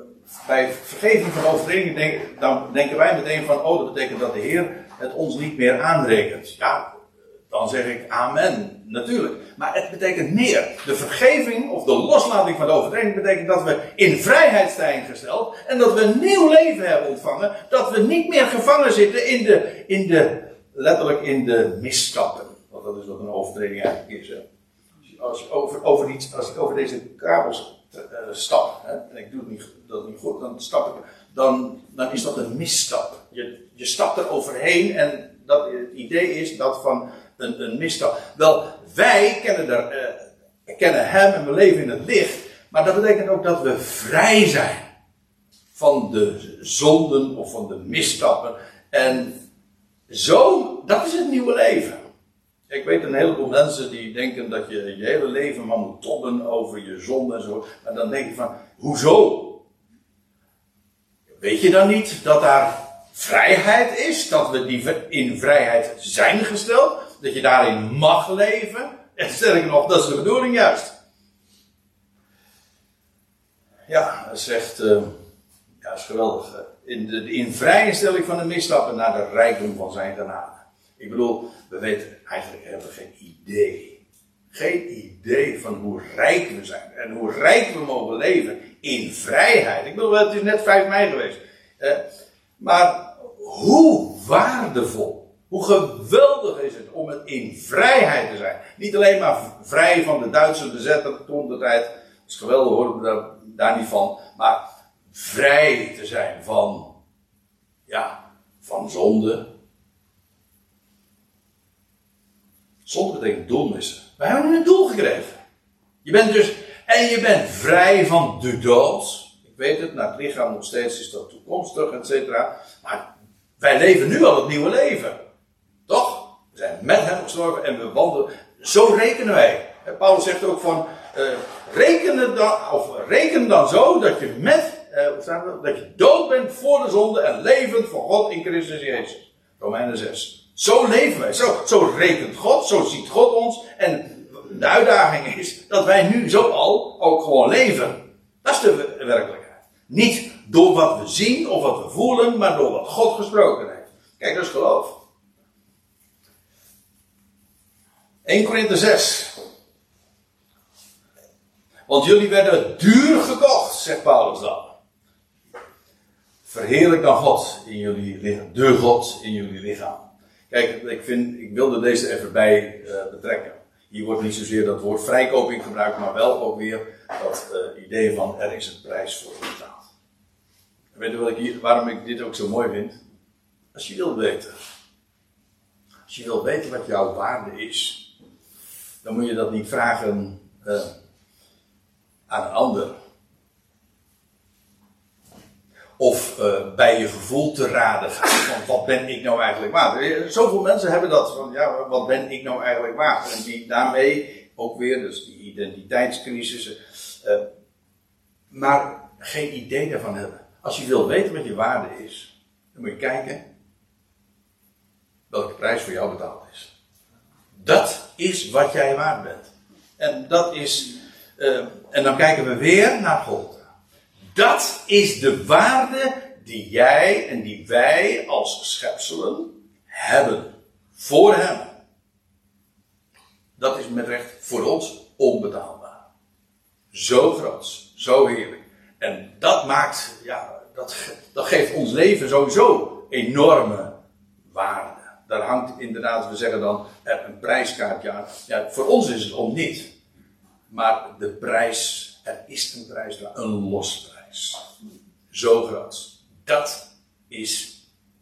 bij vergeving van overtredingen dan denken wij meteen van, oh, dat betekent dat de Heer het ons niet meer aanrekent. Ja, dan zeg ik amen, natuurlijk. Maar het betekent meer. De vergeving of de loslating van de overtreding betekent dat we in vrijheid zijn gesteld en dat we een nieuw leven hebben ontvangen. Dat we niet meer gevangen zitten in de, in de letterlijk in de misstappen. Want dat is wat een overtreding eigenlijk is. Als over, over iets, als ik over deze kabels stap, hè, en ik doe het niet, dat niet goed, dan stap ik, dan, dan is dat een misstap. Je, je stapt er overheen en dat, het idee is dat van een, een misstap. Wel, wij kennen, uh, kennen hem en we leven in het licht, maar dat betekent ook dat we vrij zijn van de zonden of van de misstappen. En zo, dat is het nieuwe leven. Ik weet een heleboel mensen die denken dat je je hele leven maar moet tobben over je zonde en zo. Maar dan denk je van, hoezo? Weet je dan niet dat daar vrijheid is? Dat we die in vrijheid zijn gesteld? Dat je daarin mag leven? En sterker nog, dat is de bedoeling juist. Ja, zegt uh, Ja, dat is geweldig. In de, invrijstelling van de misstappen naar de rijkdom van zijn genade. Ik bedoel, we weten eigenlijk hebben we geen idee. Geen idee van hoe rijk we zijn. En hoe rijk we mogen leven in vrijheid. Ik bedoel, het is net 5 mei geweest. maar hoe waardevol. Hoe geweldig is het om het in vrijheid te zijn. Niet alleen maar vrij van de Duitse bezetter toen de tijd. Dat is geweldig hoor, daar, daar niet van. Maar vrij te zijn van, ja, van zonde. Zonde betekent doelmissen. Wij hebben een doel gekregen. Je bent dus, en je bent vrij van de dood. Ik weet het, naar het lichaam nog steeds is dat toekomstig, et cetera. Maar wij leven nu al het nieuwe leven. Toch? We zijn met hem gestorven en we wandelen. Zo rekenen wij. Paulus zegt ook van, uh, reken, dan, of reken dan zo dat je met uh, dat je dood bent voor de zonde en levend voor God in Christus Jezus. Romeinen 6. Zo leven wij. Zo, zo rekent God. Zo ziet God ons. En de uitdaging is dat wij nu zo al ook gewoon leven. Dat is de werkelijkheid. Niet door wat we zien of wat we voelen, maar door wat God gesproken heeft. Kijk, dat is geloof. 1 Korinthe 6. Want jullie werden duur gekocht, zegt Paulus dan. Verheerlijk dan God in jullie lichaam. De God in jullie lichaam. Kijk, ik, vind, ik wilde deze even bij uh, betrekken. Hier wordt niet zozeer dat woord vrijkoping gebruikt, maar wel ook weer dat uh, idee van er is een prijs voor betaald. Weet je wat hier, waarom ik dit ook zo mooi vind? Als je wilt weten, als je wilt weten wat jouw waarde is, dan moet je dat niet vragen uh, aan een ander of uh, bij je gevoel te raden gaan. Van wat ben ik nou eigenlijk waard? Eh, zoveel mensen hebben dat van ja, wat ben ik nou eigenlijk waard? En die daarmee ook weer, dus die identiteitscrisis. Uh, maar geen idee daarvan hebben. Als je wil weten wat je waarde is, dan moet je kijken welke prijs voor jou betaald is. Dat is wat jij waard bent. En dat is. En dan kijken we weer naar God. Dat is de waarde die jij en die wij als schepselen hebben. Voor Hem. Dat is met recht voor ons onbetaalbaar. Zo groot, zo heerlijk. En dat maakt, ja, dat, dat geeft ons leven sowieso enorme waarde. Daar hangt inderdaad, we zeggen dan, een prijskaartje aan. Ja, voor ons is het om niet. Maar de prijs, er is een prijs, een losprijs. Zo groot. Dat is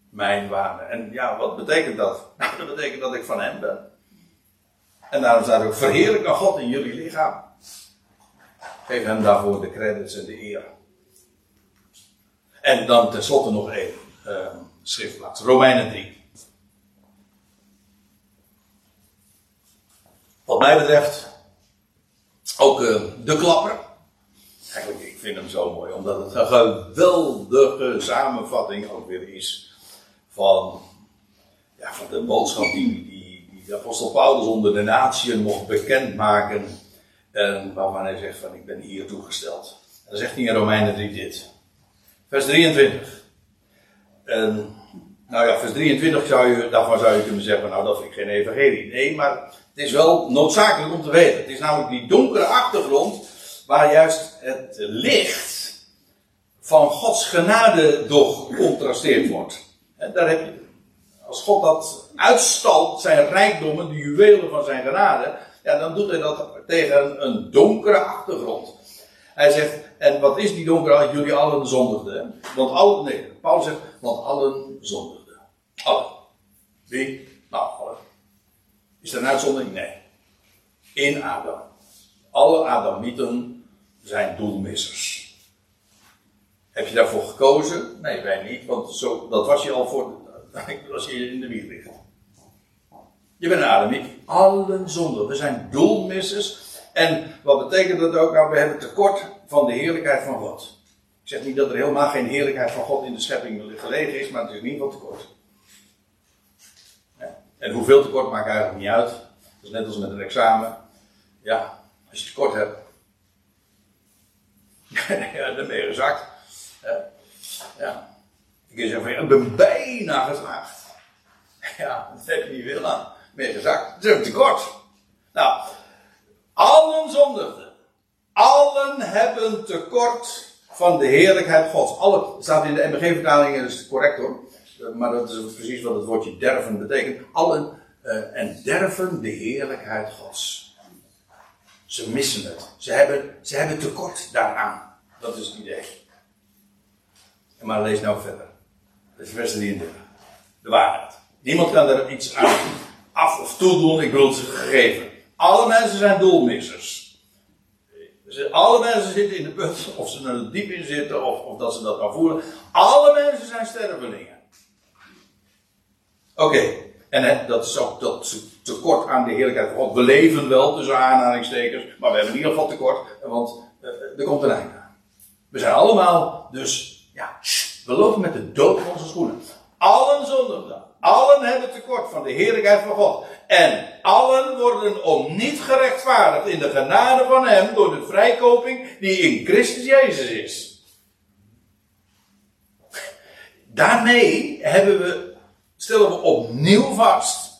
mijn waarde. En ja, wat betekent dat? Nou, dat betekent dat ik van hem ben. En daarom staat ook verheerlijk aan God in jullie lichaam. Geef hem daarvoor de credits en de eer. En dan tenslotte nog één uh, schriftplaats. Romeinen 3. Wat mij betreft ook uh, de klapper. Eigenlijk vind hem zo mooi, omdat het een geweldige samenvatting ook weer is van, ja, van de boodschap die, die, die de apostel Paulus onder de natieën mocht bekendmaken. En waarvan hij zegt van ik ben hier toegesteld. En dan zegt hij in Romeinen 3 dit. Vers 23. En, nou ja, vers 23 zou je, daarvan zou je kunnen zeggen, nou dat vind ik geen evangelie. Nee, maar het is wel noodzakelijk om te weten. Het is namelijk die donkere achtergrond waar juist het licht van Gods genade door gecontrasteerd wordt. En daar heb je, als God dat uitstalt, zijn rijkdommen, de juwelen van zijn genade, ja, dan doet hij dat tegen een donkere achtergrond. Hij zegt, en wat is die donkere? Jullie allen zondigden. Want allen, nee, Paulus zegt, want allen zondigden. Allen. Wie? Nou, allen. Is er een uitzondering? Nee. In Adam. Alle Adamieten zijn doelmissers. Heb je daarvoor gekozen? Nee, wij niet, want zo, dat was je al voor, als je in de wieg ligt. Je bent een ademiek. Allen zonde. We zijn doelmissers. En wat betekent dat ook? Nou, we hebben tekort van de heerlijkheid van God. Ik zeg niet dat er helemaal geen heerlijkheid van God in de schepping gelegen is, maar het is in ieder geval tekort. En hoeveel tekort maakt eigenlijk niet uit. Dat is net als met een examen. Ja, als je tekort hebt, ja, dan ben je gezakt. Ja. Zeggen van, ja, ik ben bijna geslaagd. Ja, dat heb je niet veel aan. Meer gezakt. Het is een tekort. Nou, allen zondigden. Allen hebben tekort van de heerlijkheid Gods. Alle, staat in de MBG-vertaling, dat is correct hoor. Maar dat is precies wat het woordje derven betekent. Allen uh, en derven de heerlijkheid Gods. Ze missen het. Ze hebben, ze hebben tekort daaraan. Dat is het idee. Maar lees nou verder. Dat is vers 33. De waarheid. Niemand kan er iets aan af of toedoen. Ik wil het gegeven. Alle mensen zijn doelmissers. Alle mensen zitten in de put, of ze er diep in zitten, of, of dat ze dat nou voelen. Alle mensen zijn stervelingen. Oké, en dat is ook dat tekort aan de heerlijkheid van. We leven wel tussen aanhalingstekens, maar we hebben in ieder geval tekort, want uh, er komt een einde aan. We zijn allemaal, dus ja, we lopen met de dood op onze schoenen. Allen zondigen. Allen hebben tekort van de heerlijkheid van God. En allen worden om niet gerechtvaardigd in de genade van Hem door de vrijkoping die in Christus Jezus is. Daarmee hebben we, stellen we opnieuw vast.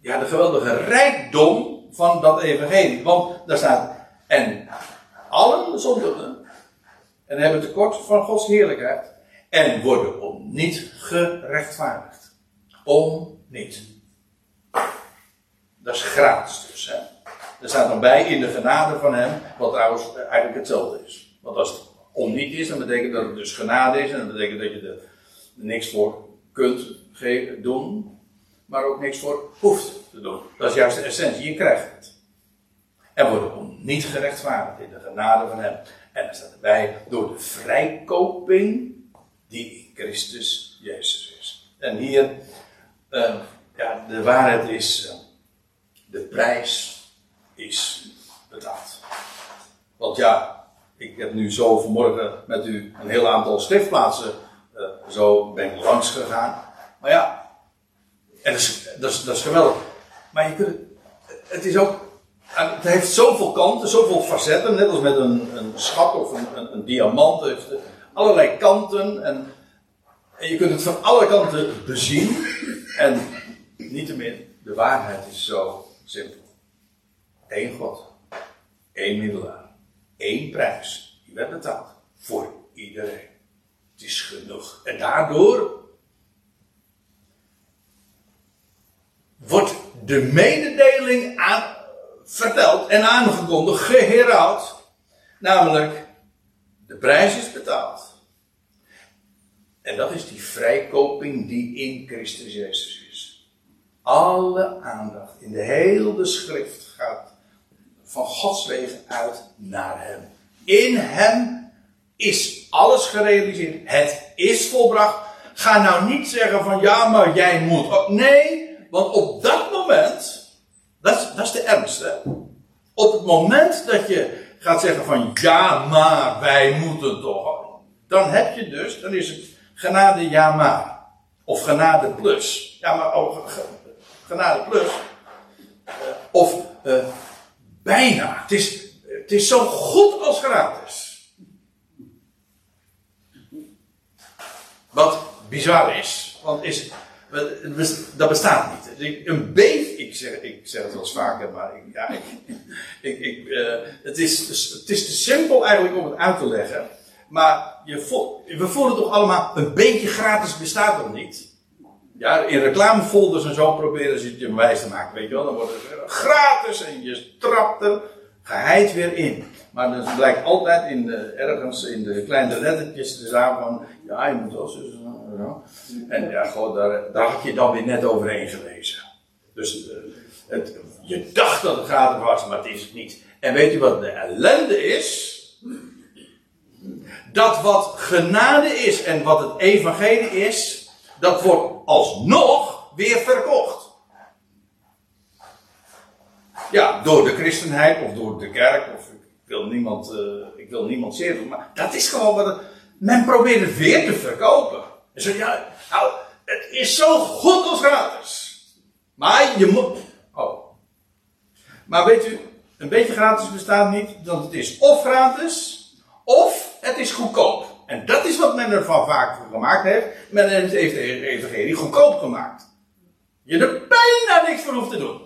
Ja, de geweldige rijkdom van dat evangelie. Want daar staat, en allen zondigen en hebben tekort van Gods heerlijkheid en worden om niet gerechtvaardigd. Om niet. Dat is gratis dus. Hè? Er staat dan bij in de genade van hem, wat trouwens eigenlijk hetzelfde is. Want als het om niet is, dan betekent dat het dus genade is. En dat betekent dat je er niks voor kunt doen, maar ook niks voor hoeft te doen. Dat is juist de essentie, je krijgt het. En worden om niet gerechtvaardigd in de genade van hem. En dan staat erbij, door de vrijkoping die in Christus Jezus is. En hier, uh, ja, de waarheid is, uh, de prijs is betaald. Want ja, ik heb nu zo vanmorgen met u een heel aantal schriftplaatsen, uh, zo ben ik langs gegaan. Maar ja, en dat is, dat is, dat is geweldig. Maar je kunt, het is ook het heeft zoveel kanten, zoveel facetten, net als met een, een schat of een, een, diamant. Het heeft allerlei kanten en, en, je kunt het van alle kanten bezien. En niettemin, de waarheid is zo simpel. Eén God, één middelaar, één prijs, die werd betaald voor iedereen. Het is genoeg. En daardoor wordt de mededeling aan verteld en aangekondigd, geheraald. Namelijk, de prijs is betaald. En dat is die vrijkoping die in Christus Jezus is. Alle aandacht in de hele schrift gaat van Gods wegen uit naar Hem. In Hem is alles gerealiseerd. Het is volbracht. Ga nou niet zeggen van ja, maar jij moet. Nee, want op dat moment dat is, de ernst. Hè? Op het moment dat je gaat zeggen van ja, maar wij moeten toch. Dan heb je dus, dan is het genade ja, maar. Of genade plus. Ja, maar oh, genade plus. Uh, of uh, bijna. Het is, het is zo goed als gratis. Wat bizar is, want is, dat bestaat niet. Een beef, ik zeg, ik zeg het wel eens vaker, maar ja, ik, ik, uh, het, is, het is te simpel eigenlijk om het uit te leggen. Maar je we voelen toch allemaal, een beetje gratis bestaat nog niet. Ja, in reclamefolders en zo proberen ze het je wijs te maken, weet je wel. Dan wordt het gratis en je trapt er geheid weer in. Maar het blijkt altijd in de, ergens in de kleine lettertjes te staan van, ja, je moet wel zo. En ja, gewoon daar, daar had je dan weer net overheen gelezen. Dus uh, het, je dacht dat het gratis was, maar het is het niet. En weet je wat de ellende is? Dat wat genade is en wat het evangelie is, dat wordt alsnog weer verkocht. Ja, door de christenheid of door de kerk of wil niemand, uh, ik wil niemand zeer maar dat is gewoon wat men probeert weer te verkopen. En zo, ja, nou, het is zo goed als gratis. Maar je moet, oh. Maar weet u, een beetje gratis bestaat niet, want het is of gratis, of Het is goedkoop. En dat is wat men ervan vaak gemaakt heeft. Men heeft de evangelie goedkoop gemaakt. Je er bijna niks voor hoeft te doen.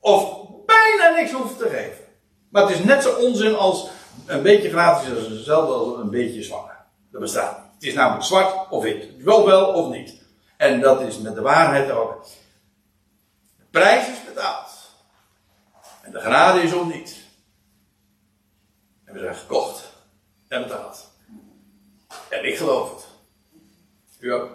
Of bijna niks hoeft te geven. Maar het is net zo onzin als een beetje gratis is hetzelfde als een beetje zwanger. Dat bestaat niet. Het is namelijk zwart of wit. Wel wel of niet. En dat is met de waarheid ook. De prijs is betaald. En de genade is om niet. En we zijn gekocht. En betaald. En ik geloof het. U ook?